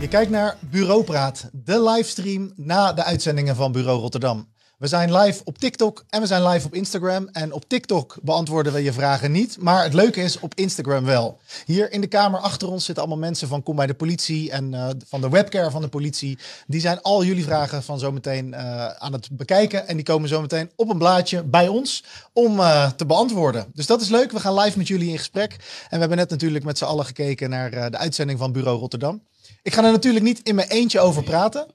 Je kijkt naar Bureaupraat, de livestream na de uitzendingen van Bureau Rotterdam. We zijn live op TikTok en we zijn live op Instagram. En op TikTok beantwoorden we je vragen niet. Maar het leuke is op Instagram wel. Hier in de kamer achter ons zitten allemaal mensen van Kom bij de Politie en uh, van de webcare van de politie. Die zijn al jullie vragen van zometeen uh, aan het bekijken. En die komen zometeen op een blaadje bij ons om uh, te beantwoorden. Dus dat is leuk. We gaan live met jullie in gesprek. En we hebben net natuurlijk met z'n allen gekeken naar de uitzending van Bureau Rotterdam. Ik ga er natuurlijk niet in mijn eentje over praten.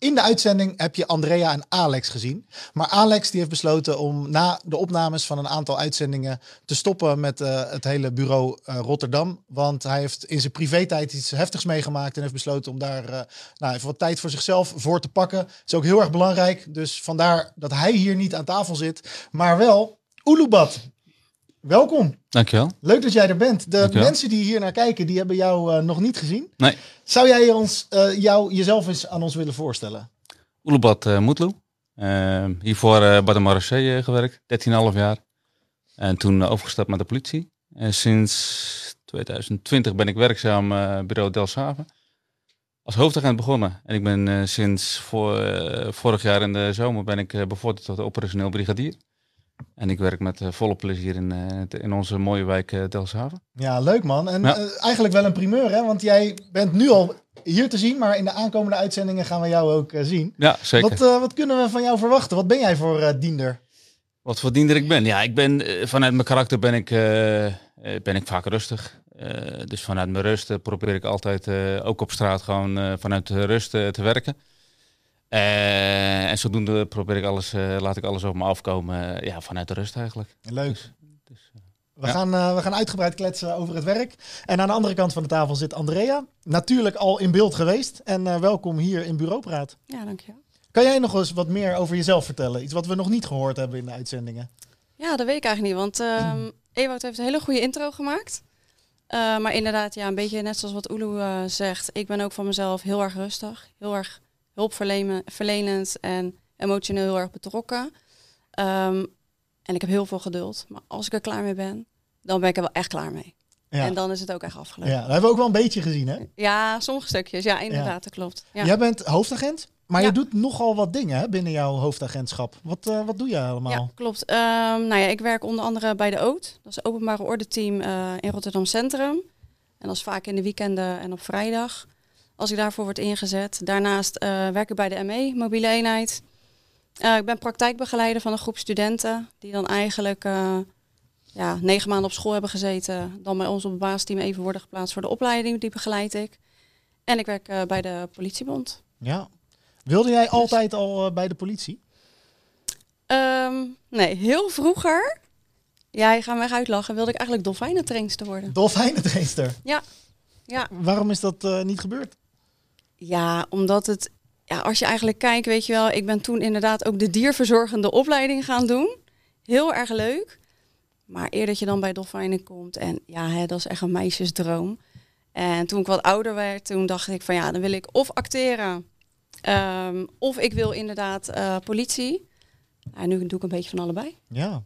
In de uitzending heb je Andrea en Alex gezien. Maar Alex die heeft besloten om na de opnames van een aantal uitzendingen te stoppen met uh, het hele bureau uh, Rotterdam. Want hij heeft in zijn privé-tijd iets heftigs meegemaakt en heeft besloten om daar uh, nou, even wat tijd voor zichzelf voor te pakken. Dat is ook heel erg belangrijk. Dus vandaar dat hij hier niet aan tafel zit, maar wel Ulubat. Welkom. Dankjewel. Leuk dat jij er bent. De Dankjewel. mensen die hier naar kijken, die hebben jou uh, nog niet gezien. Nee. Zou jij ons, uh, jou, jezelf eens aan ons willen voorstellen? Oelebat uh, Moetlu. hiervoor uh, bij de Marseille gewerkt, 13,5 jaar. En toen overgestapt met de politie. En sinds 2020 ben ik werkzaam bureau Delfshaven. Als hoofdagent begonnen. En ik ben sinds voor, vorig jaar in de zomer ben ik bevorderd tot operationeel brigadier. En ik werk met uh, volle plezier in, uh, in onze mooie wijk uh, Delfshaven. Ja, leuk man. En ja. eigenlijk wel een primeur, hè? Want jij bent nu al hier te zien, maar in de aankomende uitzendingen gaan we jou ook zien. Ja, zeker. Wat, wat kunnen we van jou verwachten? Wat ben jij voor diender? Wat voor diender ik ben? Ja, ik ben vanuit mijn karakter ben ik, ben ik vaak rustig. dus vanuit mijn rust probeer ik altijd ook op straat gewoon vanuit rust te werken. Uh, en zodoende probeer ik alles, uh, laat ik alles op me afkomen uh, ja, vanuit de rust eigenlijk. Leuk. Dus, dus, we, ja. gaan, we gaan uitgebreid kletsen over het werk. En aan de andere kant van de tafel zit Andrea. Natuurlijk al in beeld geweest. En welkom hier in Bureaupraat. Ja, dankjewel. Kan jij nog eens wat meer over jezelf vertellen? Iets wat we nog niet gehoord hebben in de uitzendingen. Ja, dat weet ik eigenlijk niet. Want uh, Ewout heeft een hele goede intro gemaakt. maar inderdaad, ja, een beetje net zoals wat Ulu zegt. Ik ben ook van mezelf heel erg rustig. Heel erg hulpverlenend en emotioneel heel erg betrokken. Um, en ik heb heel veel geduld. Maar als ik er klaar mee ben, dan ben ik er wel echt klaar mee. Ja. En dan is het ook echt afgelopen. Ja, dat hebben we ook wel een beetje gezien, hè? Ja, sommige stukjes. Ja, inderdaad, ja. dat klopt. Ja. Jij bent hoofdagent, maar je doet nogal wat dingen hè, binnen jouw hoofdagentschap. Wat, uh, wat doe je allemaal? Ja, klopt. Um, nou ja, ik werk onder andere bij de OOT. Dat is het openbare ordenteam uh, in Rotterdam Centrum. En dat is vaak in de weekenden en op vrijdag als ik daarvoor word ingezet. Daarnaast uh, werk ik bij de ME, mobiele eenheid. Uh, ik ben praktijkbegeleider van een groep studenten die dan eigenlijk uh, ja, negen maanden op school hebben gezeten. Dan bij ons op het basisteam even worden geplaatst voor de opleiding, die begeleid ik. En ik werk bij de politiebond. Ja. Wilde jij dus- altijd al bij de politie? Um, nee, heel vroeger. Ja, je gaat me uitlachen. Wilde ik eigenlijk dolfijnentrainster worden. Dolfijnentrainster? Ja. ja. Waarom is dat niet gebeurd? Ja, omdat het, ja, als je eigenlijk kijkt, weet je wel, ik ben toen inderdaad ook de dierverzorgende opleiding gaan doen. Heel erg leuk. Maar eer dat je dan bij dolfijnen komt en ja, hè, dat is echt een meisjesdroom. En toen ik wat ouder werd, toen dacht ik van ja, dan wil ik of acteren um, of ik wil inderdaad uh, politie. En nu doe ik een beetje van allebei. Ja.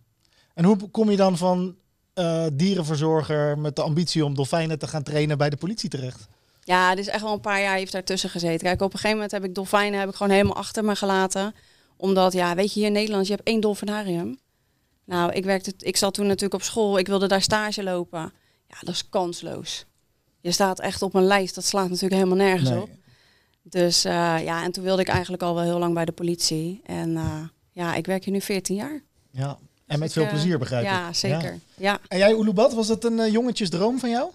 En hoe kom je dan van uh, dierenverzorger met de ambitie om dolfijnen te gaan trainen bij de politie terecht? Ja, het is echt wel een paar jaar heeft daartussen gezeten. Kijk, op een gegeven moment heb ik dolfijnen heb ik gewoon helemaal achter me gelaten. Omdat, ja, weet je, hier in Nederland, je hebt één dolfinarium. Nou, ik, werkte, ik zat toen natuurlijk op school, ik wilde daar stage lopen. Ja, dat is kansloos. Je staat echt op een lijst, dat slaat natuurlijk helemaal nergens nee. op. Dus uh, ja, en toen wilde ik eigenlijk al wel heel lang bij de politie. En uh, ja, ik werk hier nu 14 jaar. Ja, en met dus veel uh, plezier begrijp ik. Ja, zeker. Ja. ja. En jij, Ulubat, was het een jongetjesdroom van jou?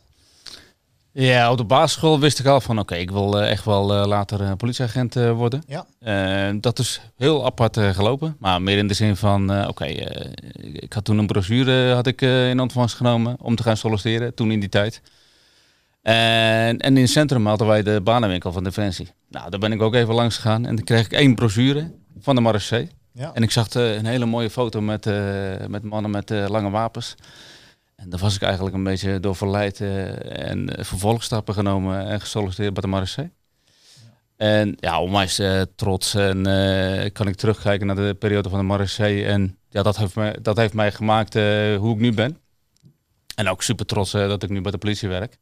Ja, op de basisschool wist ik al van oké, okay, ik wil uh, echt wel uh, later uh, politieagent worden. Ja. dat is heel apart gelopen, maar meer in de zin van oké, okay, ik had toen een brochure had ik, in ontvangst genomen om te gaan solliciteren, toen in die tijd. En, en in het centrum hadden wij de banenwinkel van Defensie. Nou, daar ben ik ook even langs gegaan en dan kreeg ik één brochure van de Marseille. Ja. En ik zag een hele mooie foto met, met mannen met lange wapens. En daar was ik eigenlijk een beetje door verleid uh, en uh, vervolgstappen genomen en gesolliciteerd bij de Marseille. En ja, onwijs uh, trots en kan ik terugkijken naar de periode van de Marseille. En ja, dat heeft, me, dat heeft mij gemaakt hoe ik nu ben. En ook super trots dat ik nu bij de politie werk.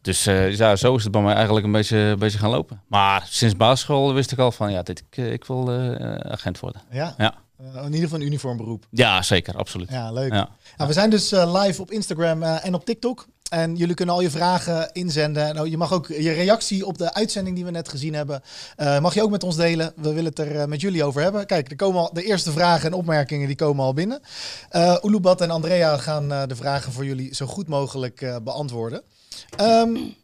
Dus ja, zo is het bij mij eigenlijk een beetje, een beetje gaan lopen. Maar sinds basisschool wist ik al van ja, dit, ik, ik wil agent worden. Ja? Ja. In ieder geval een uniformberoep. Ja, zeker, absoluut. Ja, leuk. Ja. Nou, we zijn dus live op Instagram en op TikTok. En jullie kunnen al je vragen inzenden. Nou, je mag ook je reactie op de uitzending die we net gezien hebben, mag je ook met ons delen. We willen het er met jullie over hebben. Kijk, er komen al de eerste vragen en opmerkingen die komen al binnen. Uh, Ulubat en Andrea gaan de vragen voor jullie zo goed mogelijk beantwoorden. Um,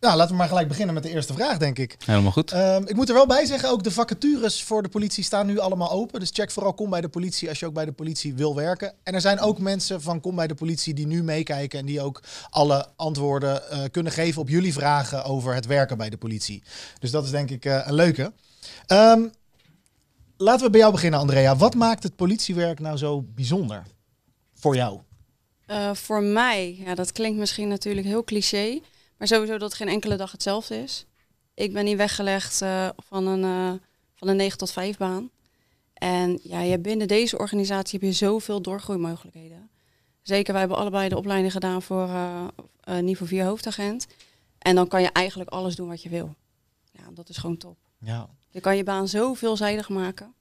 nou, laten we maar gelijk beginnen met de eerste vraag, denk ik. Helemaal goed. Um, ik moet er wel bij zeggen, ook de vacatures voor de politie staan nu allemaal open. Dus check vooral Kom bij de politie als je ook bij de politie wil werken. En er zijn ook mensen van Kom bij de politie die nu meekijken en die ook alle antwoorden uh, kunnen geven op jullie vragen over het werken bij de politie. Dus dat is denk ik uh, een leuke. Um, laten we bij jou beginnen, Andrea. Wat maakt het politiewerk nou zo bijzonder voor jou? Uh, voor mij, ja, dat klinkt misschien natuurlijk heel cliché. Maar sowieso dat geen enkele dag hetzelfde is. Ik ben niet weggelegd uh, van, een, uh, van een 9 tot 5 baan. En ja, je, binnen deze organisatie heb je zoveel doorgroeimogelijkheden. Zeker, wij hebben allebei de opleiding gedaan voor uh, niveau 4 hoofdagent. En dan kan je eigenlijk alles doen wat je wil. Ja, dat is gewoon top. Ja. Je kan je baan zo veelzijdig maken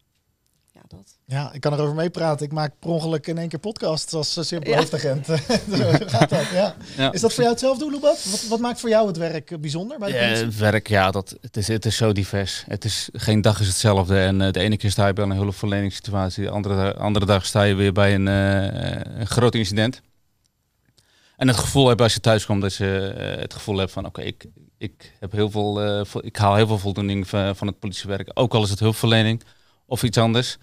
ja, dat. Ja, ik kan erover meepraten. Ik maak per ongeluk in één keer podcast als uh, simpel ja. hoofdagent. gaat dat, ja. ja. Is dat voor jou hetzelfde, Loebat? Wat, wat maakt voor jou het werk eh, bijzonder bij de ja, Het werk, ja, dat, het, is, het is zo divers. Het is, geen dag is hetzelfde. En uh, de ene keer sta je bij een hulpverleningssituatie. De andere, andere dag sta je weer bij een, uh, een groot incident. En het gevoel heb als je thuis komt, dat je het gevoel hebt van oké, okay, ik, ik, heb heel veel, ik haal heel veel voldoening van, van het politiewerk. Ook al is het hulpverlening of iets anders.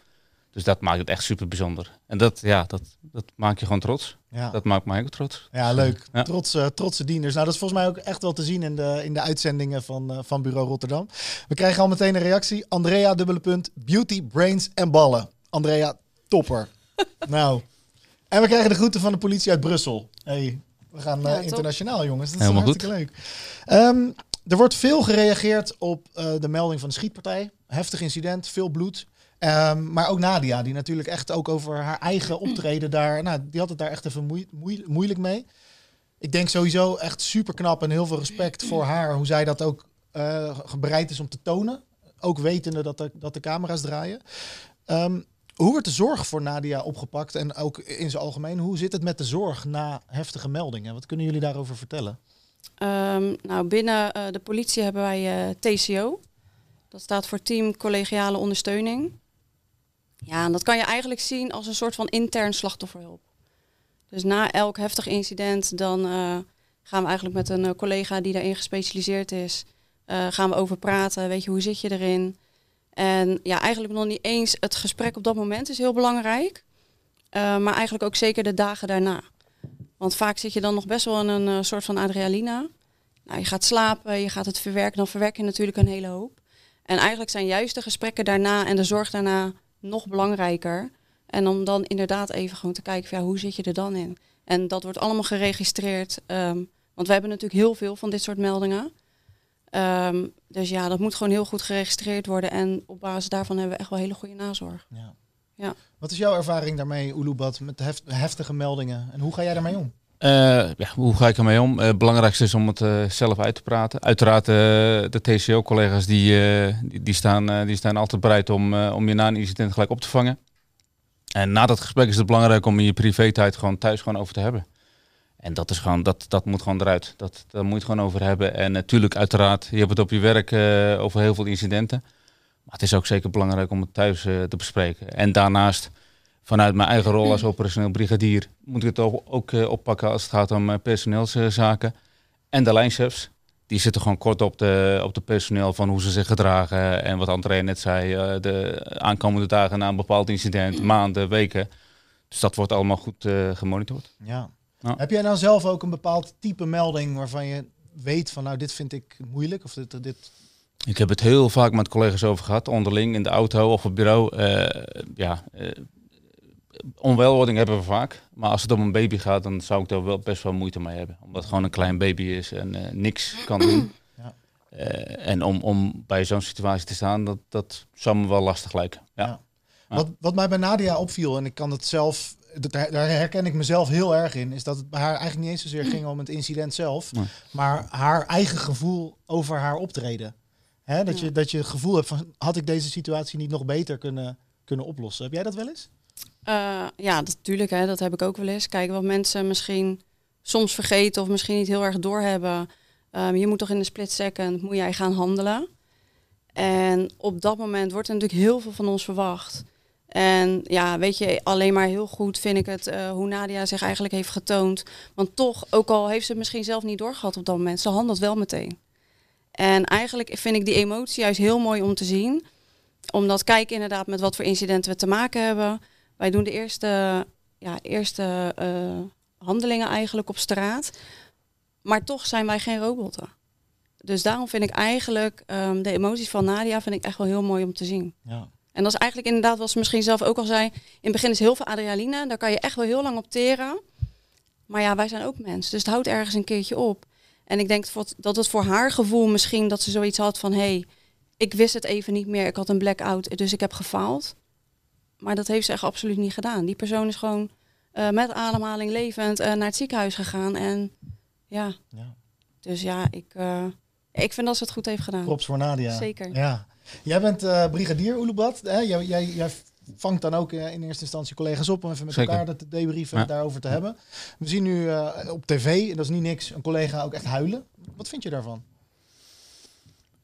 Dus dat maakt het echt super bijzonder. En dat, ja, dat, dat maakt je gewoon trots. Ja. Dat maakt mij ook trots. Ja, leuk. Ja. Trots, uh, trotse dieners. Nou, dat is volgens mij ook echt wel te zien in de, in de uitzendingen van, uh, van Bureau Rotterdam. We krijgen al meteen een reactie. Andrea, dubbele punt, beauty, brains en ballen. Andrea, topper. nou. En we krijgen de groeten van de politie uit Brussel. Hey, we gaan uh, internationaal, jongens. Dat is Helemaal hartstikke leuk. Um, er wordt veel gereageerd op de melding van de schietpartij. Heftig incident, veel bloed. Um, maar ook Nadia, die natuurlijk echt ook over haar eigen optreden daar. Nou, die had het daar echt even moe moe moeilijk mee. Ik denk sowieso echt super knap en heel veel respect voor haar. Hoe zij dat ook uh, bereid is om te tonen. Ook wetende dat de, dat de camera's draaien. Um, hoe wordt de zorg voor Nadia opgepakt? En ook in zijn algemeen, hoe zit het met de zorg na heftige meldingen? Wat kunnen jullie daarover vertellen? Um, nou, binnen uh, de politie hebben wij uh, TCO. Dat staat voor Team Collegiale Ondersteuning. Ja, en dat kan je eigenlijk zien als een soort van intern slachtofferhulp. Dus na elk heftig incident, dan uh, gaan we eigenlijk met een uh, collega die daarin gespecialiseerd is, uh, gaan we over praten. Weet je, hoe zit je erin? En ja, eigenlijk nog niet eens het gesprek op dat moment is heel belangrijk. maar eigenlijk ook zeker de dagen daarna. Want vaak zit je dan nog best wel in een soort van adrenalina. Nou, je gaat slapen, je gaat het verwerken, dan verwerk je natuurlijk een hele hoop. En eigenlijk zijn juist de gesprekken daarna en de zorg daarna nog belangrijker. En om dan inderdaad even gewoon te kijken, van, ja, hoe zit je er dan in? En dat wordt allemaal geregistreerd. Um, want we hebben natuurlijk heel veel van dit soort meldingen. Um, dus ja, dat moet gewoon heel goed geregistreerd worden. En op basis daarvan hebben we echt wel hele goede nazorg. Ja. Ja. Wat is jouw ervaring daarmee, Ulubat, met heft, heftige meldingen? En hoe ga jij daarmee om? Ja, hoe ga ik ermee om? Het uh, belangrijkste is om het uh, zelf uit te praten. Uiteraard de TCO-collega's die, die, die, staan, die staan altijd bereid om, om je na een incident gelijk op te vangen. En na dat gesprek is het belangrijk om in je privé-tijd gewoon thuis gewoon over te hebben. En dat, is gewoon, dat, dat moet gewoon eruit. Dat, daar moet je het gewoon over hebben. En natuurlijk, uiteraard, je hebt het op je werk over heel veel incidenten. Maar het is ook zeker belangrijk om het thuis te bespreken. En daarnaast vanuit mijn eigen rol als operationeel brigadier moet ik het ook, ook uh, oppakken als het gaat om uh, personeelszaken. en de lijnchefs, die zitten gewoon kort op de, op de personeel van hoe ze zich gedragen. En wat André net zei, uh, de aankomende dagen na een bepaald incident, maanden, weken. Dus dat wordt allemaal goed gemonitord. Ja. ja. Heb jij nou zelf ook een bepaald type melding waarvan je weet van nou dit vind ik moeilijk of dit, dit ik heb het heel vaak met collega's over gehad, onderling in de auto of op bureau. ja, onwelwording hebben we vaak. Maar als het om een baby gaat, dan zou ik daar wel best wel moeite mee hebben. Omdat het gewoon een klein baby is en uh, niks kan doen. Ja. Uh, en om, om bij zo'n situatie te staan, dat, dat zou me wel lastig lijken. Ja. ja. Wat, wat mij bij Nadia opviel, en ik kan het zelf dat, daar daar herken ik mezelf heel erg in, is dat het bij haar eigenlijk niet eens zozeer ging om het incident zelf, Nee. maar haar eigen gevoel over haar optreden. Hè, dat, je, dat je het gevoel hebt van, had ik deze situatie niet nog beter kunnen, kunnen oplossen? Heb jij dat wel eens? Eh, ja, natuurlijk, dat heb ik ook wel eens. Kijk, wat mensen misschien soms vergeten of misschien niet heel erg doorhebben. Ehm je moet toch in een split second moet jij gaan handelen. En op dat moment wordt er natuurlijk heel veel van ons verwacht. En ja, weet je, alleen maar heel goed vind ik het eh, hoe Nadia zich eigenlijk heeft getoond. Want toch, ook al heeft ze het misschien zelf niet doorgehad op dat moment, ze handelt wel meteen. En eigenlijk vind ik die emotie juist heel mooi om te zien. Omdat kijk inderdaad met wat voor incidenten we te maken hebben. Wij doen de eerste, ja, eerste eh, handelingen eigenlijk op straat. Maar toch zijn wij geen robotten. Dus daarom vind ik eigenlijk ehm, de emoties van Nadia vind ik echt wel heel mooi om te zien. Ja. En dat is eigenlijk inderdaad, wat ze misschien zelf ook al zei. In het begin is heel veel adrenaline. Daar kan je echt wel heel lang op teren. Maar ja, wij zijn ook mensen. Dus het houdt ergens een keertje op. En ik denk dat het voor haar gevoel misschien dat ze zoiets had van... hé, hey, ik wist het even niet meer. Ik had een blackout, dus ik heb gefaald. Maar dat heeft ze echt absoluut niet gedaan. Die persoon is gewoon eh, met ademhaling levend eh, naar het ziekenhuis gegaan. En ja, Ja. dus ja, ik, eh, ik vind dat ze het goed heeft gedaan. Props voor Nadia. Zeker. Ja. Jij bent eh, brigadier Oelubad. Hè? Jij, jij, jij vangt dan ook eh, in eerste instantie collega's op om even met Zeker. elkaar dat te debriefen en Ja. daarover te hebben. We zien nu eh, op tv, en dat is niet niks, een collega ook echt huilen. Wat vind je daarvan?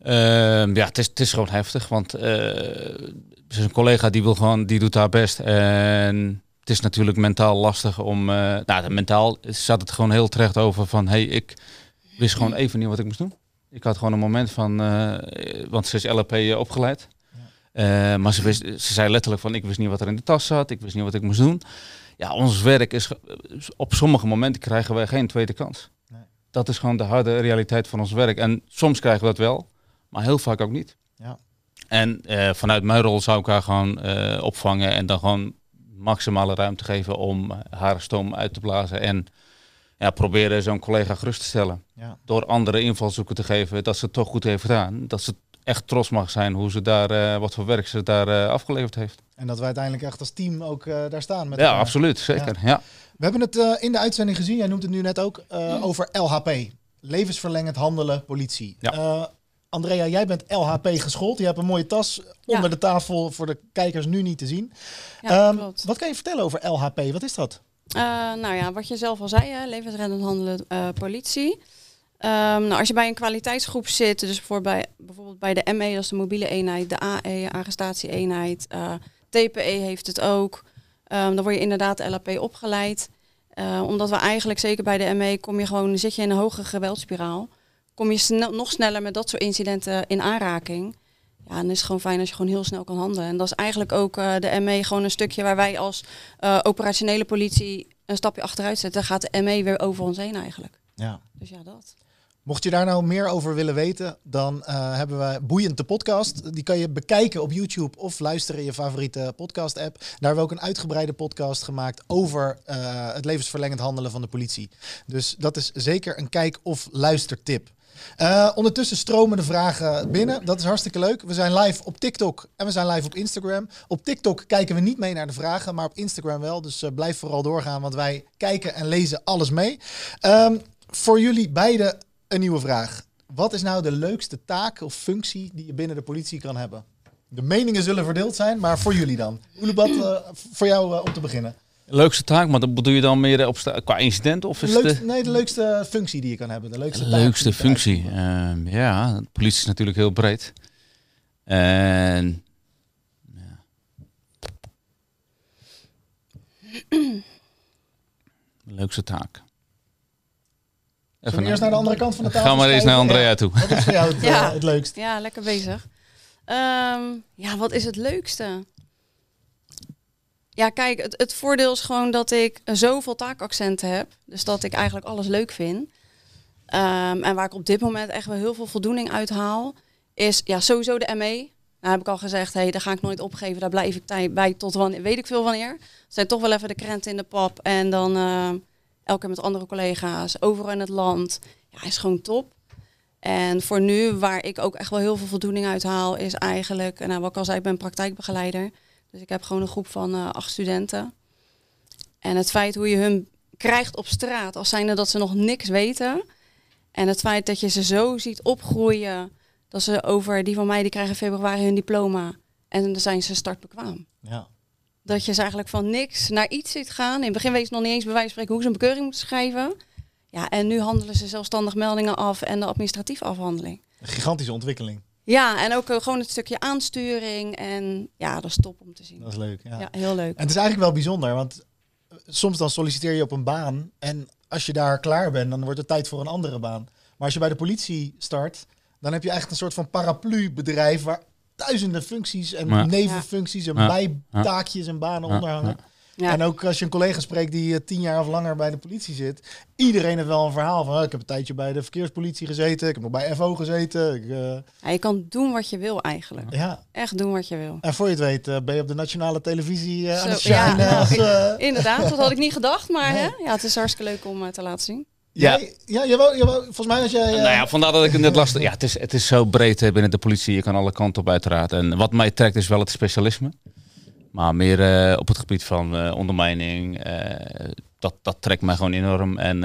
Ehm, ja, het is, het is gewoon heftig, want eh, er is een collega die wil gewoon, die doet haar best. En het is natuurlijk mentaal lastig om, eh nou, mentaal zat het gewoon heel terecht over van, hey, ik wist gewoon even niet wat ik moest doen. Ik had gewoon een moment van, eh, want ze is LP opgeleid. Eh, maar ze, wist, ze zei letterlijk van, ik wist niet wat er in de tas zat, ik wist niet wat ik moest doen. Ja, ons werk is, op sommige momenten krijgen wij geen tweede kans. Nee. Dat is gewoon de harde realiteit van ons werk. En soms krijgen we dat wel, maar heel vaak ook niet. Ja. En eh, vanuit mijn rol zou ik haar gewoon eh, opvangen en dan gewoon maximale ruimte geven om haar stoom uit te blazen. En ja, proberen zo'n collega gerust te stellen. Ja. Door andere invalshoeken te geven dat ze het toch goed heeft gedaan. Dat ze echt trots mag zijn hoe ze daar, eh, wat voor werk ze daar eh, afgeleverd heeft. En dat we uiteindelijk echt als team ook eh, daar staan. Met ja, absoluut. Zeker. Ja. We hebben het eh, in de uitzending gezien, jij noemt het nu net ook, eh, over LHP. Levensverlengend handelen, politie. Ja. Andrea, jij bent LHP geschoold. Je hebt een mooie tas onder de tafel voor de kijkers nu niet te zien. Ja, Ehm, wat kan je vertellen over LHP? Wat is dat? Eh, nou ja, wat je zelf al zei, hè, levensreddend handelen, eh, politie. Ehm, nou, als je bij een kwaliteitsgroep zit, dus voor bij, bijvoorbeeld bij de ME, dat is de mobiele eenheid, de AE, arrestatieeenheid, eh, TPE heeft het ook. Ehm, dan word je inderdaad LAP opgeleid. Omdat we eigenlijk, zeker bij de ME, kom je gewoon, zit je in een hoge geweldspiraal. Kom je snel, nog sneller met dat soort incidenten in aanraking. Ja, dan is het gewoon fijn als je gewoon heel snel kan handelen. En dat is eigenlijk ook eh, de ME gewoon een stukje waar wij als eh, operationele politie een stapje achteruit zetten. Dan gaat de ME weer over ons heen eigenlijk. Ja. Dus ja, dat. Mocht je daar nou meer over willen weten, dan eh, hebben we Boeiend de podcast. Die kan je bekijken op YouTube of luisteren in je favoriete podcast app. Daar hebben we ook een uitgebreide podcast gemaakt over het levensverlengend handelen van de politie. Dus dat is zeker een kijk- of luistertip. Eh, ondertussen stromen de vragen binnen. Dat is hartstikke leuk. We zijn live op TikTok en we zijn live op Instagram. Op TikTok kijken we niet mee naar de vragen, maar op Instagram wel. Dus eh, blijf vooral doorgaan, want wij kijken en lezen alles mee. Ehm, voor jullie beiden een nieuwe vraag. Wat is nou de leukste taak of functie die je binnen de politie kan hebben? De meningen zullen verdeeld zijn, maar voor jullie dan. Oelebat, eh, voor jou om te beginnen. Leukste taak, maar dat bedoel je dan meer op sta- qua incident of is het leukste, de nee, de leukste functie die je kan hebben. De leukste, de leukste functie? Ehm, ja, de politie is natuurlijk heel breed. En ja. leukste taak. Zullen we eerst naar de andere kant van de tafel Ga maar eens naar? Andrea Ja. toe. Wat is voor jou het, Ja. eh, het leukst? Ja, lekker bezig. Ehm, ja, wat is het leukste? Ja, kijk, het, het voordeel is gewoon dat ik zoveel taakaccenten heb. Dus dat ik eigenlijk alles leuk vind. Ehm, en waar ik op dit moment echt wel heel veel voldoening uit haal, is ja, sowieso de ME. Nou heb ik al gezegd, hey, daar ga ik nooit opgeven. Daar blijf ik bij tot wanneer, weet ik veel wanneer. Zijn toch wel even de krenten in de pap. En dan eh, elke keer met andere collega's, overal in het land. Ja, is gewoon top. En voor nu, waar ik ook echt wel heel veel voldoening uit haal, is eigenlijk, nou, wat ik al zei, ik ben praktijkbegeleider. Dus ik heb gewoon een groep van eh, acht studenten. En het feit hoe je hun krijgt op straat, als zijnde dat ze nog niks weten. En het feit dat je ze zo ziet opgroeien, dat ze over die van mij, die krijgen in februari hun diploma. En dan zijn ze startbekwaam. Ja. Dat je ze eigenlijk van niks naar iets ziet gaan. In het begin weet ze nog niet eens bij wijze van spreken hoe ze een bekeuring moeten schrijven. Ja, en nu handelen ze zelfstandig meldingen af en de administratieve afhandeling. Een gigantische ontwikkeling. Ja, en ook eh, gewoon het stukje aansturing. En ja, dat is top om te zien. Dat is leuk. Ja. Ja, heel leuk. En het is eigenlijk wel bijzonder, want eh, soms dan solliciteer je op een baan en als je daar klaar bent, dan wordt het tijd voor een andere baan. Maar als je bij de politie start, dan heb je echt een soort van paraplu-bedrijf waar duizenden functies en Ja. nevenfuncties en Ja. bijtaakjes en banen Ja. onder hangen. Ja. En ook als je een collega spreekt die eh, tien jaar of langer bij de politie zit, iedereen heeft wel een verhaal van, oh, ik heb een tijdje bij de verkeerspolitie gezeten, ik heb nog bij FO gezeten. Ik, eh, Ja, je kan doen wat je wil eigenlijk. ja. Echt doen wat je wil. En voor je het weet eh, ben je op de nationale televisie aan het ja, shinen. als, ik- Inderdaad, dat had ik niet gedacht. Maar Nee. hè? Ja, het is hartstikke leuk om te laten zien. Ja. Jij, ja, je wou, je wou- volgens mij als jij... eh, Nou ja, vandaar dat ik het net lastig... Ja, het is, het is zo breed binnen de politie. Je kan alle kanten op uiteraard. En wat mij trekt is wel het specialisme. Maar meer eh, op het gebied van eh, ondermijning. eh, dat, dat trekt mij gewoon enorm. En,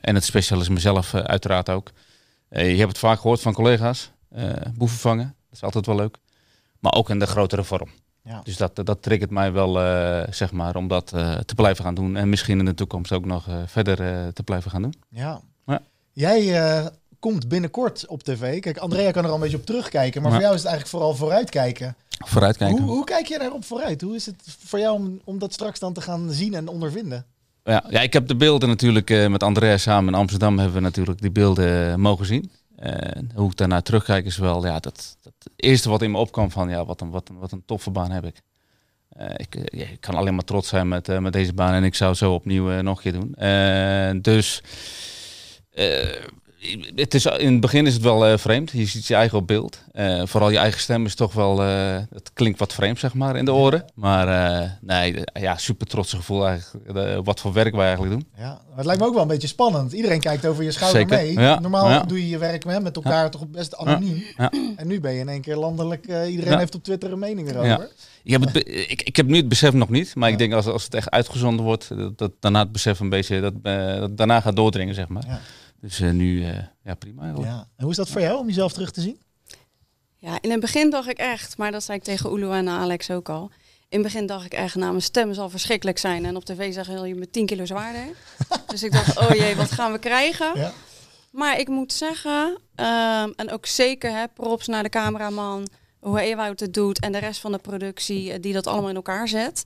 en het specialisme zelf uiteraard ook. Je hebt het vaak gehoord van collega's. boeven vangen. Dat is altijd wel leuk. Maar ook in de grotere vorm. Ja. Dus dat, dat triggert mij wel, zeg maar, om dat te blijven gaan doen. En misschien in de toekomst ook nog verder te blijven gaan doen. Ja. Ja. Jij komt binnenkort op tv. Kijk, Andrea kan er al een beetje op terugkijken. Maar Ja. voor jou is het eigenlijk vooral vooruitkijken. Vooruitkijken. Hoe, hoe kijk je daarop vooruit? Hoe is het voor jou om, om dat straks dan te gaan zien en ondervinden? Ja, ja, ik heb de beelden natuurlijk eh, met Andrea samen in Amsterdam hebben we natuurlijk die beelden mogen zien. En hoe ik daarna terugkijk is wel, ja, dat, dat het eerste wat in me opkwam van, ja, wat een, wat een, wat een toffe baan heb ik. Eh, ik, eh, ik kan alleen maar trots zijn met, met deze baan en ik zou zo opnieuw nog een keer doen. Dus het is, in het begin is het wel eh, vreemd. Je ziet je eigen op beeld. Eh, vooral je eigen stem is toch wel, eh, het klinkt wat vreemd zeg maar in de oren. Maar nee, ja, super trotse gevoel eigenlijk. wat voor werk wij eigenlijk doen. Ja, het lijkt me ook wel een beetje spannend. Iedereen kijkt over je schouder Zeker, mee. ja, Normaal ja. doe je je werk met, met elkaar toch best anoniem. En nu ben je in één keer landelijk. iedereen heeft op Twitter een mening erover. Ja. Ik heb, het, ik, ik heb nu het besef nog niet, maar ik denk als, als het echt uitgezonden wordt, dat, dat daarna het besef een beetje dat, dat daarna gaat doordringen, zeg maar. Dus eh, nu, eh, ja, prima. Ja. En hoe is dat voor jou om jezelf terug te zien? Ja, in het begin dacht ik echt, maar dat zei ik tegen Oelo en Alex ook al. In het begin dacht ik echt, nou, mijn stem zal verschrikkelijk zijn. En op tv zeggen je met 10 kilo zwaarder. dus ik dacht, oh jee, wat gaan we krijgen? Ja. Maar ik moet zeggen, ehm, en ook zeker hè, props naar de cameraman, hoe Ewout het doet en de rest van de productie eh, die dat allemaal in elkaar zet.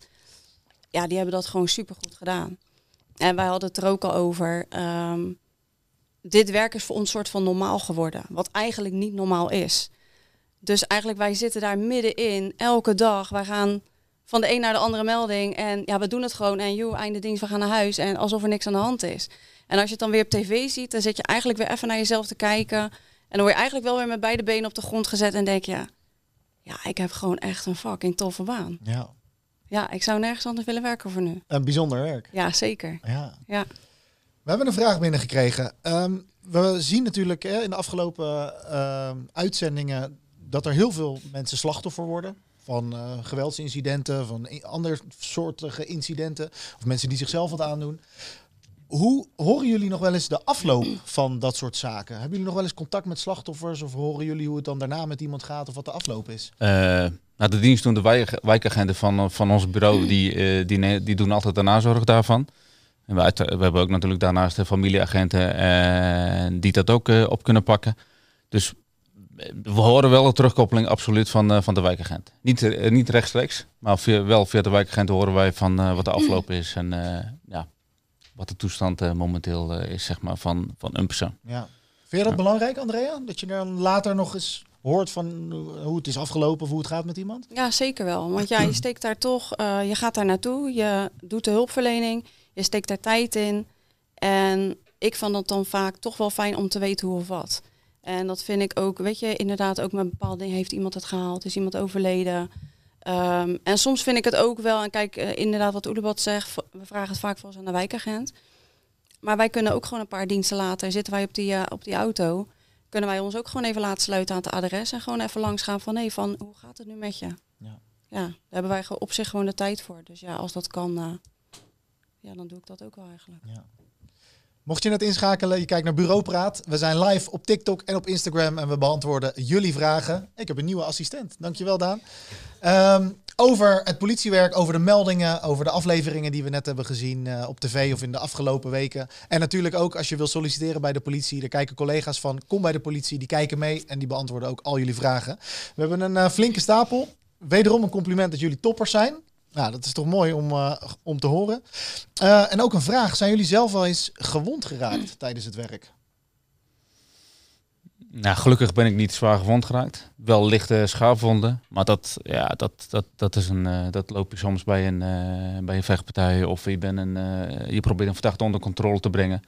Ja, die hebben dat gewoon supergoed gedaan. En wij hadden het er ook al over. ehm, dit werk is voor ons soort van normaal geworden, wat eigenlijk niet normaal is. Dus eigenlijk wij zitten daar middenin, elke dag. Wij gaan van de een naar de andere melding en ja, we doen het gewoon en joh, einde dienst, we gaan naar huis en alsof er niks aan de hand is. En als je het dan weer op tv ziet, dan zit je eigenlijk weer even naar jezelf te kijken. En dan word je eigenlijk wel weer met beide benen op de grond gezet en denk je, ja, ik heb gewoon echt een fucking toffe baan. Ja. Ja, ik zou nergens anders willen werken voor nu. Een bijzonder werk. Ja, zeker. Ja. Ja. We hebben een vraag binnengekregen. Ehm, we zien natuurlijk hè, in de afgelopen ehm, uitzendingen dat er heel veel mensen slachtoffer worden. Van eh, geweldsincidenten, van andersoortige incidenten. Of mensen die zichzelf wat aandoen. Hoe horen jullie nog wel eens de afloop van dat soort zaken? Hebben jullie nog wel eens contact met slachtoffers? Of horen jullie hoe het dan daarna met iemand gaat of wat de afloop is? Eh, nou, de dienstdoende wijk, wijkagenten van, van ons bureau, die, eh, die, die doen altijd de nazorg daarvan. En we, hebben ook natuurlijk daarnaast de familieagenten en die dat ook eh, op kunnen pakken. Dus eh, we horen wel een terugkoppeling absoluut van, eh, van de wijkagent. Niet, eh, niet rechtstreeks, maar via, wel via de wijkagenten horen wij van eh, wat de afloop is en eh, ja, wat de toestand eh, momenteel eh, is zeg maar, van, van een persoon. Ja. Vind je dat belangrijk, Andrea? Dat je dan later nog eens hoort van hoe het is afgelopen of hoe het gaat met iemand? Ja, zeker wel. Want ja, je steekt daar toch, eh, je gaat daar naartoe, je doet de hulpverlening, je steekt daar tijd in. En ik vond het dan vaak toch wel fijn om te weten hoe of wat. En dat vind ik ook, weet je, inderdaad ook met bepaalde dingen. Heeft iemand het gehaald? Is iemand overleden? Ehm, en soms vind ik het ook wel, en kijk, eh, inderdaad wat Oelebat zegt, we vragen het vaak wel eens aan de wijkagent. Maar wij kunnen ook gewoon een paar diensten later, zitten wij op die, eh, op die auto, kunnen wij ons ook gewoon even laten sluiten aan het adres en gewoon even langs gaan van, nee, van hoe gaat het nu met je? Ja. Ja, daar hebben wij op zich gewoon de tijd voor. Dus ja, als dat kan, eh, ja, dan doe ik dat ook wel eigenlijk. Ja. Mocht je net inschakelen, je kijkt naar Bureau Praat. We zijn live op TikTok en op Instagram en we beantwoorden jullie vragen. Ik heb een nieuwe assistent. Dankjewel, Daan. Ehm, over het politiewerk, over de meldingen, over de afleveringen die we net hebben gezien uh, op tv of in de afgelopen weken. En natuurlijk ook als je wil solliciteren bij de politie. Er kijken collega's van Kom bij de politie, die kijken mee en die beantwoorden ook al jullie vragen. We hebben een uh, flinke stapel. Wederom een compliment dat jullie toppers zijn. Nou, dat is toch mooi om, uh, om te horen. Uh, en ook een vraag. Zijn jullie zelf wel eens gewond geraakt tijdens het werk? Nou, gelukkig ben ik niet zwaar gewond geraakt. Wel lichte schaafwonden. Maar dat, ja, dat, dat, dat, is een, uh, dat loop je soms bij een, bij een vechtpartij. Of je, bent een, je probeert een verdachte onder controle te brengen.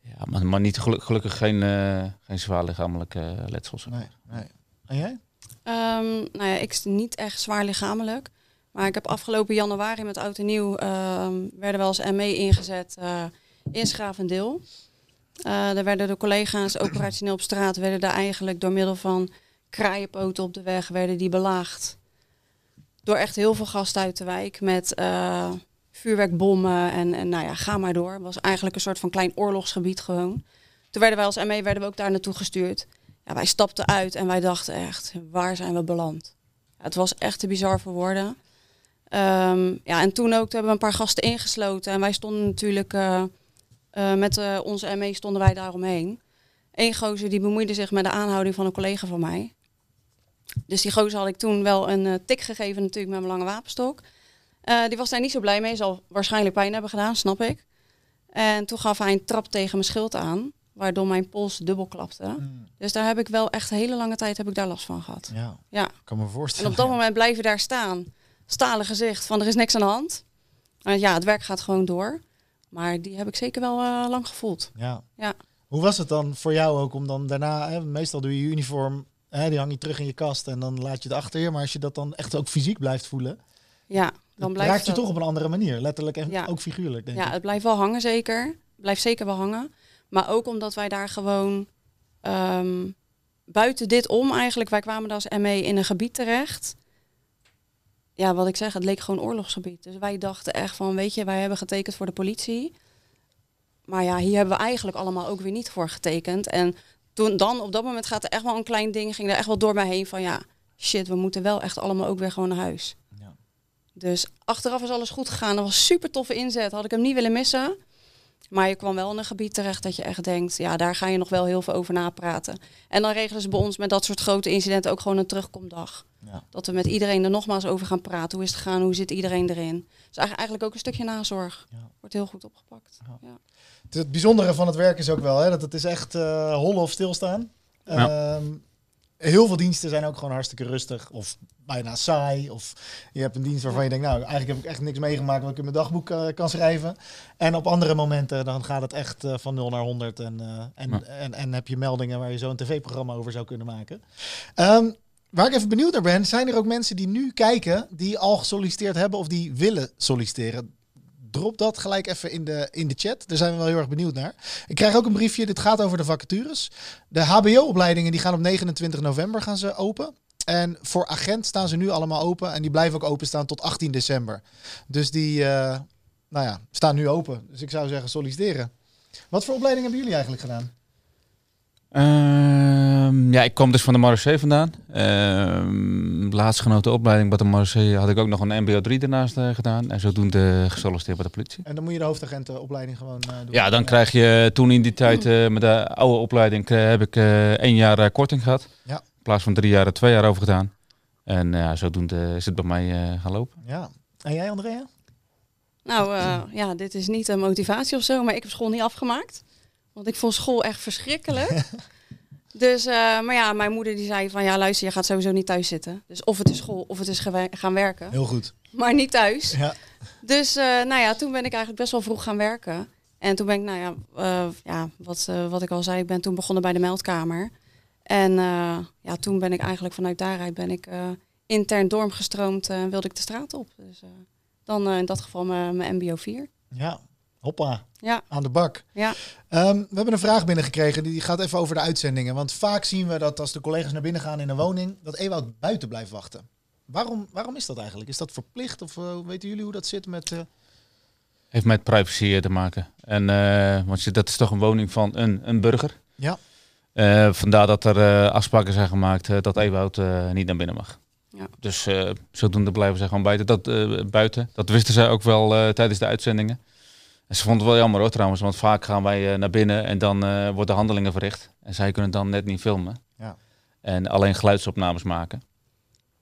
Ja, maar, maar niet geluk, gelukkig geen, geen zwaar lichamelijke letsels. Nee, nee. En jij? Um, nou ja, ik niet echt zwaar lichamelijk. Maar ik heb afgelopen januari met Oud en Nieuw uh, werden wel eens ME ingezet uh, in Schavendeel. Uh, daar werden de collega's operationeel op straat, werden daar eigenlijk door middel van kraaienpoten op de weg, werden die belaagd. Door echt heel veel gasten uit de wijk met uh, vuurwerkbommen en, en nou ja, ga maar door. Het was eigenlijk een soort van klein oorlogsgebied gewoon. Toen werden wij als ME werden we ook daar naartoe gestuurd. Ja, wij stapten uit en wij dachten echt, waar zijn we beland? Ja, het was echt te bizar voor woorden. Um, ja, en toen ook, toen hebben we een paar gasten ingesloten. En wij stonden natuurlijk, uh, uh, met uh, onze ME stonden wij daaromheen. Eén gozer die bemoeide zich met de aanhouding van een collega van mij. Dus die gozer had ik toen wel een tik gegeven natuurlijk met mijn lange wapenstok. die was daar niet zo blij mee, zal waarschijnlijk pijn hebben gedaan, snap ik. En toen gaf hij een trap tegen mijn schild aan, waardoor mijn pols dubbel klapte. Mm. Dus daar heb ik wel echt een hele lange tijd heb ik daar last van gehad. Ja, ja. kan me voorstellen. En op dat moment blijven daar staan stalen gezicht van er is niks aan de hand. Uh, ja, het werk gaat gewoon door. Maar die heb ik zeker wel uh, lang gevoeld. Ja. ja. Hoe was het dan voor jou ook om dan daarna, hè, meestal doe je je uniform, hè, die hang je terug in je kast en dan laat je het achter je. Maar als je dat dan echt ook fysiek blijft voelen, ja, dan blijft raakt je toch op een andere manier. Letterlijk en ja. ook figuurlijk, denk ja, ik. het blijft wel hangen zeker. Blijft zeker wel hangen. Maar ook omdat wij daar gewoon um, buiten dit om eigenlijk, wij kwamen als ME in een gebied terecht ja, wat ik zeg, het leek gewoon oorlogsgebied. Dus wij dachten echt van, weet je, wij hebben getekend voor de politie. Maar ja, hier hebben we eigenlijk allemaal ook weer niet voor getekend. En toen dan, op dat moment gaat er echt wel een klein ding, ging er echt wel door mij heen van, ja, shit, we moeten wel echt allemaal ook weer gewoon naar huis. Ja. Dus achteraf is alles goed gegaan. Dat was super toffe inzet. Had ik hem niet willen missen. Maar je kwam wel in een gebied terecht dat je echt denkt, ja, daar ga je nog wel heel veel over napraten. En dan regelen ze bij ons met dat soort grote incidenten ook gewoon een terugkomdag. Ja. Dat we met iedereen er nogmaals over gaan praten. Hoe is het gegaan? Hoe zit iedereen erin? Dus eigenlijk ook een stukje nazorg. Ja. Wordt heel goed opgepakt. Ja. Het, bijzondere van het werk is ook wel hè, dat het is echt uh, hollen of stilstaan. Ja. Um, heel veel diensten zijn ook gewoon hartstikke rustig of bijna saai. Of je hebt een dienst waarvan je denkt, nou, eigenlijk heb ik echt niks meegemaakt wat ik in mijn dagboek uh, kan schrijven. En op andere momenten dan gaat het echt uh, van 0 naar 100 en, uh, en, ja. en, en, heb je meldingen waar je zo'n tv-programma over zou kunnen maken. Um, waar ik even benieuwd naar ben, zijn er ook mensen die nu kijken, die al gesolliciteerd hebben of die willen solliciteren? Drop dat gelijk even in de, in de chat. Daar zijn we wel heel erg benieuwd naar. Ik krijg ook een briefje. Dit gaat over de vacatures. De HBO-opleidingen die gaan op 29 november gaan ze open. En voor agent staan ze nu allemaal open. En die blijven ook openstaan tot 18 december. Dus die uh, nou ja, staan nu open. Dus ik zou zeggen solliciteren. Wat voor opleiding hebben jullie eigenlijk gedaan? Uh, ja, ik kom dus van de Marseille vandaan. Uh, laatstgenoten opleiding bij de Marseille had ik ook nog een MBO 3 daarnaast uh, gedaan. En zodoende gesolliciteerd bij de politie. En dan moet je de hoofdagentenopleiding gewoon uh, doen? Ja, dan krijg je toen in die tijd uh, met de oude opleiding heb ik één jaar korting gehad. Ja. In plaats van drie jaar, twee jaar over gedaan. En ja, zodoende is het bij mij gaan lopen. Ja. En jij Andrea? Nou ja, dit is niet een motivatie of zo, maar ik heb school niet afgemaakt. Want ik vond school echt verschrikkelijk. dus, uh, maar ja, mijn moeder die zei van ja, luister, je gaat sowieso niet thuis zitten. Dus of het is school of het is gaan werken. Heel goed. Maar niet thuis. Ja. Dus uh, nou ja, toen ben ik eigenlijk best wel vroeg gaan werken. En toen ben ik, nou ja, uh, ja wat, wat ik al zei, ik ben toen begonnen bij de meldkamer. En ja, toen ben ik eigenlijk vanuit daaruit ben ik intern doorgestroomd en wilde ik de straat op. Dus dan in dat geval mijn MBO 4. Ja, hoppa. Ja. Aan de bak. Ja. Um, we hebben een vraag binnengekregen. Die gaat even over de uitzendingen. Want vaak zien we dat als de collega's naar binnen gaan in een woning, dat Ewout buiten blijft wachten. Waarom, waarom is dat eigenlijk? Is dat verplicht? Of uh, weten jullie hoe dat zit met. Uh... heeft met privacy te maken. En, uh, want je, dat is toch een woning van een, een burger. Ja. Uh, vandaar dat er uh, afspraken zijn gemaakt dat Ewout niet naar binnen mag. Ja. Dus zodoende blijven ze gewoon buiten. Dat, buiten. dat wisten zij ook wel tijdens de uitzendingen. En ze vonden het wel jammer hoor trouwens, want vaak gaan wij naar binnen en dan worden handelingen verricht. En zij kunnen dan net niet filmen. Ja. En alleen geluidsopnames maken.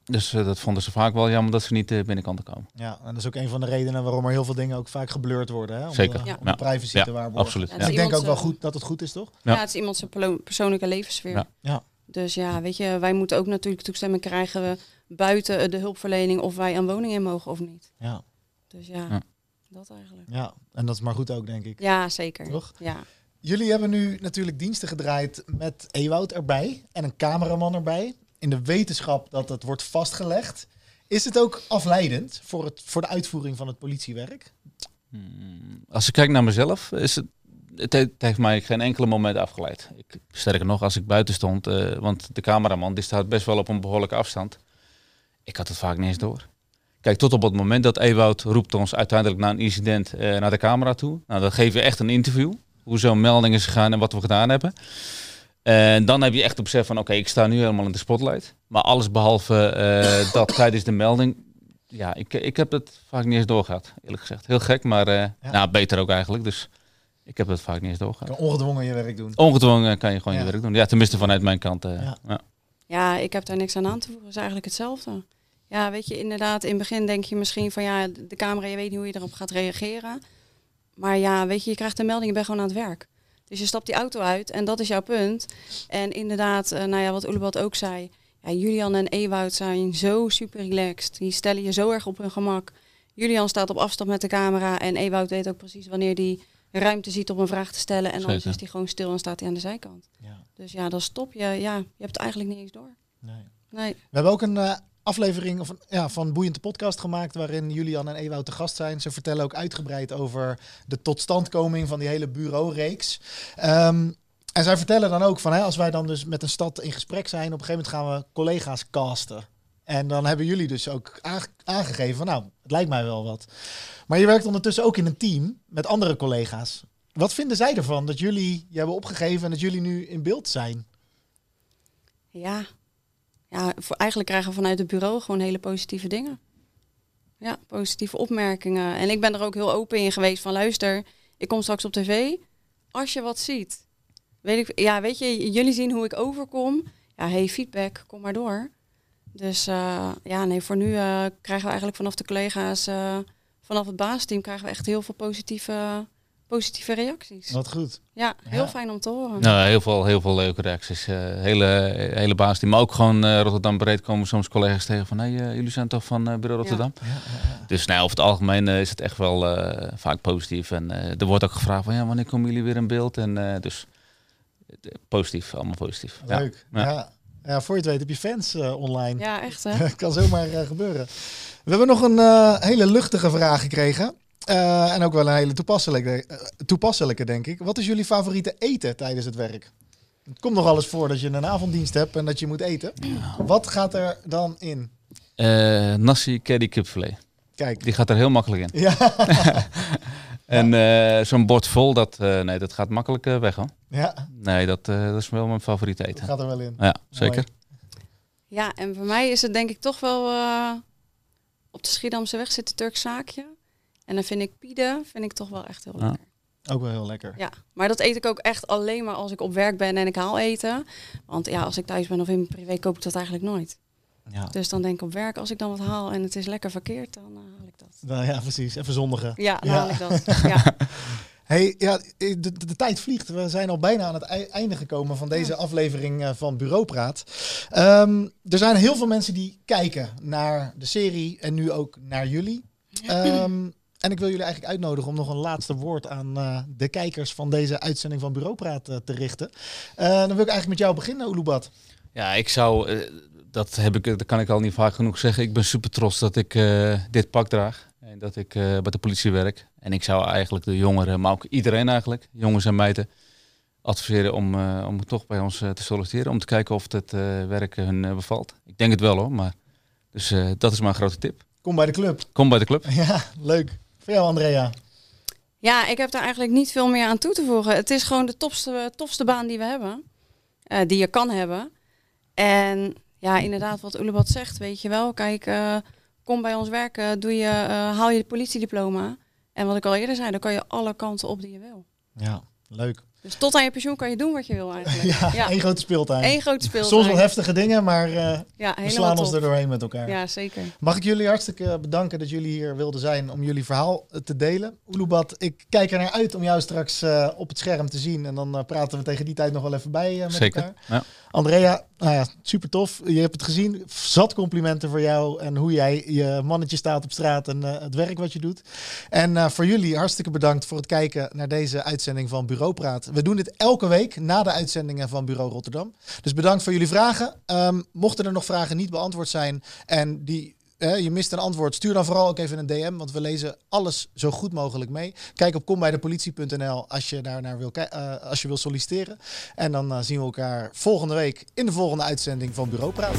Dus uh, dat vonden ze vaak wel jammer dat ze niet uh, binnen konden komen. Ja, en dat is ook een van de redenen waarom er heel veel dingen ook vaak geblurred worden. Hè? Om Zeker. De, ja. om de privacy ja. te waarborgen. Absoluut. Ja, ik denk ook wel goed dat het goed is, toch? Ja, het is iemand zijn persoonlijke levenssfeer. Ja. ja. Dus ja, weet je, wij moeten ook natuurlijk toestemming krijgen buiten de hulpverlening of wij een woning in mogen of niet. Ja. Dus ja, dat eigenlijk. Ja, en dat is maar goed ook, denk ik. Ja, zeker. Toch? Ja. Jullie hebben nu natuurlijk diensten gedraaid met Ewoud erbij en een cameraman erbij. In de wetenschap dat het wordt vastgelegd. Is het ook afleidend voor, het, voor de uitvoering van het politiewerk? Hmm, als ik kijk naar mezelf, is het, het, heeft mij geen enkele moment afgeleid. Ik, sterker nog, als ik buiten stond, uh, want de cameraman die staat best wel op een behoorlijke afstand. Ik had het vaak niet eens door. Kijk, tot op het moment dat Ewout roept ons uiteindelijk na een incident uh, naar de camera toe. Nou, dan geven we echt een interview. Hoe zo'n melding is gegaan en wat we gedaan hebben. En dan heb je echt op besef van, oké, ik sta nu helemaal in de spotlight. Maar alles behalve uh, dat tijdens de melding, ja, ik, ik heb het vaak niet eens doorgehad, eerlijk gezegd. Heel gek, maar uh, ja. nou, beter ook eigenlijk. Dus ik heb het vaak niet eens doorgehad. Kan ongedwongen je werk doen. Ongedwongen kan je gewoon ja. je werk doen. Ja, tenminste vanuit mijn kant. Uh, ja. ja. Ja. ik heb daar niks aan aan te voegen. Het is eigenlijk hetzelfde. Ja, weet je, inderdaad, in het begin denk je misschien van, ja, de camera, je weet niet hoe je erop gaat reageren. Maar ja, weet je, je krijgt een melding, je bent gewoon aan het werk. Dus je stapt die auto uit en dat is jouw punt. En inderdaad, uh, nou ja, wat Oelebad ook zei. Ja, Julian en Ewout zijn zo super relaxed. Die stellen je zo erg op hun gemak. Julian staat op afstand met de camera en Ewout weet ook precies wanneer die ruimte ziet om een vraag te stellen. En dan is hij gewoon stil en staat hij aan de zijkant. Ja. Dus ja, dan stop je. Ja, je hebt het eigenlijk niet eens door. Nee. nee. We hebben ook een uh, aflevering of ja, van Boeiend de podcast gemaakt waarin Julian en Ewout te gast zijn. Ze vertellen ook uitgebreid over de totstandkoming van die hele bureaureeks. Um, en zij vertellen dan ook van, hè, als wij dan dus met een stad in gesprek zijn, op een gegeven moment gaan we collega's casten. En dan hebben jullie dus ook aangegeven van, nou, het lijkt mij wel wat. Maar je werkt ondertussen ook in een team met andere collega's. Wat vinden zij ervan dat jullie je hebben opgegeven en dat jullie nu in beeld zijn? Ja, ja eigenlijk krijgen we vanuit het bureau gewoon hele positieve dingen. Ja, positieve opmerkingen. En ik ben er ook heel open in geweest van luister, ik kom straks op tv. Als je wat ziet, weet ik, ja, weet je, jullie zien hoe ik overkom. Ja, hey, feedback, kom maar door. Dus uh, ja, nee, voor nu uh, krijgen we eigenlijk vanaf de collega's, uh, vanaf het baasteam, krijgen we echt heel veel positieve, positieve reacties. Wat goed. Ja, heel Ja. fijn om te horen. Nou, heel veel, heel veel leuke reacties. Eh, hele, hele baasteam. Maar ook gewoon eh, Rotterdam breed komen soms collega's tegen van... Hey, eh, jullie zijn toch van eh, Bureau Rotterdam? Ja, ja, ja. Dus nou, over het algemeen is het echt wel eh, vaak positief. En eh, er wordt ook gevraagd van... Ja, wanneer komen jullie weer in beeld? En eh, dus positief, allemaal positief. Leuk. Ja. Ja. Ja. voor je het weet heb je fans eh, online. Ja, echt hè? kan zomaar gebeuren. We hebben nog een eh, hele luchtige vraag gekregen. Eh, en ook wel een hele toepasselijke, eh, toepasselijke, denk ik. Wat is jullie favoriete eten tijdens het werk? Het komt nog alles voor dat je een avonddienst hebt en dat je moet eten. Wat gaat er dan in? Eh, nasi curry kipfilet. Kijk. Die gaat er heel makkelijk in. Ja, En eh, zo'n bord vol, dat, eh, nee, dat gaat makkelijk weg hoor. ja, Nee, dat, eh, dat is wel mijn favoriete dat eten. gaat er wel in. Ja, zeker. Ja, en voor mij is het denk ik toch wel eh, op de Schiedamse weg zit een Turks zaakje. En dan vind ik pide vind ik toch wel echt heel Ja. lekker. Ook wel heel lekker. Ja, maar dat eet ik ook echt alleen maar als ik op werk ben en ik haal eten. Want ja, als ik thuis ben of in mijn privé koop ik dat eigenlijk nooit. Ja, Dus dan denk ik op werk, als ik dan wat haal en het is lekker verkeerd, dan eh, haal ik dat. Nou ja precies. Even zondigen. Ja, dan Ja. haal ik dat. Ja. Hey, ja, de, de, de tijd vliegt. We zijn al bijna aan het ei- einde gekomen van deze aflevering eh, van Bureaupraat. Ehm er zijn heel veel mensen die kijken naar de serie en nu ook naar jullie. Ehm, en ik wil jullie eigenlijk uitnodigen om nog een laatste woord aan eh, de kijkers van deze uitzending van Bureaupraat eh, te richten. Eh, dan wil ik eigenlijk met jou beginnen, Oeloebat. Ja, ik zou, dat, heb ik, dat kan ik al niet vaak genoeg zeggen. Ik ben super trots dat ik dit pak draag. En dat ik bij de politie werk. En ik zou eigenlijk de jongeren, maar ook iedereen eigenlijk, jongens en meiden, adviseren om, om toch bij ons te solliciteren. Om te kijken of het werk hun bevalt. Ik denk het wel hoor, maar dus dat is mijn grote tip. Kom bij de club. Kom bij de club. Ja, leuk. Voor jou, Andrea. Ja, ik heb daar eigenlijk niet veel meer aan toe te voegen. Het is gewoon de topste, tofste baan die we hebben. eh, die je kan hebben. En ja, inderdaad, wat Ulebat zegt, weet je wel. Kijk, eh, kom bij ons werken, doe je, eh, haal je politiediploma. En wat ik al eerder zei, dan kan je alle kanten op die je wil. Ja, leuk. Dus tot aan je pensioen kan je doen wat je wil eigenlijk. Ja, Ja. één grote speeltuin. Eén grote speeltuin. Soms wel heftige dingen, maar eh, Ja, we slaan ons er doorheen met elkaar. Ja, zeker. Mag ik jullie hartstikke bedanken dat jullie hier wilden zijn om jullie verhaal eh, te delen. Ulubat, ik kijk er naar uit om jou straks eh, op het scherm te zien. En dan praten we tegen die tijd nog wel even bij eh, met Zeker. elkaar. Ja. Andrea, nou ja, super tof. Je hebt het gezien. Zat complimenten voor jou en hoe jij je mannetje staat op straat en eh, het werk wat je doet. En eh, voor jullie hartstikke bedankt voor het kijken naar deze uitzending van Bureau Praat. We doen dit elke week na de uitzendingen van Bureau Rotterdam. Dus bedankt voor jullie vragen. Ehm, mochten er nog vragen niet beantwoord zijn en die je mist een antwoord, stuur dan vooral ook even een DM, want we lezen alles zo goed mogelijk mee. Kijk op kombijdepolitie.nl als je daar naar wil, eh, als je wil solliciteren. En dan eh, zien we elkaar volgende week in de volgende uitzending van Bureau Praat.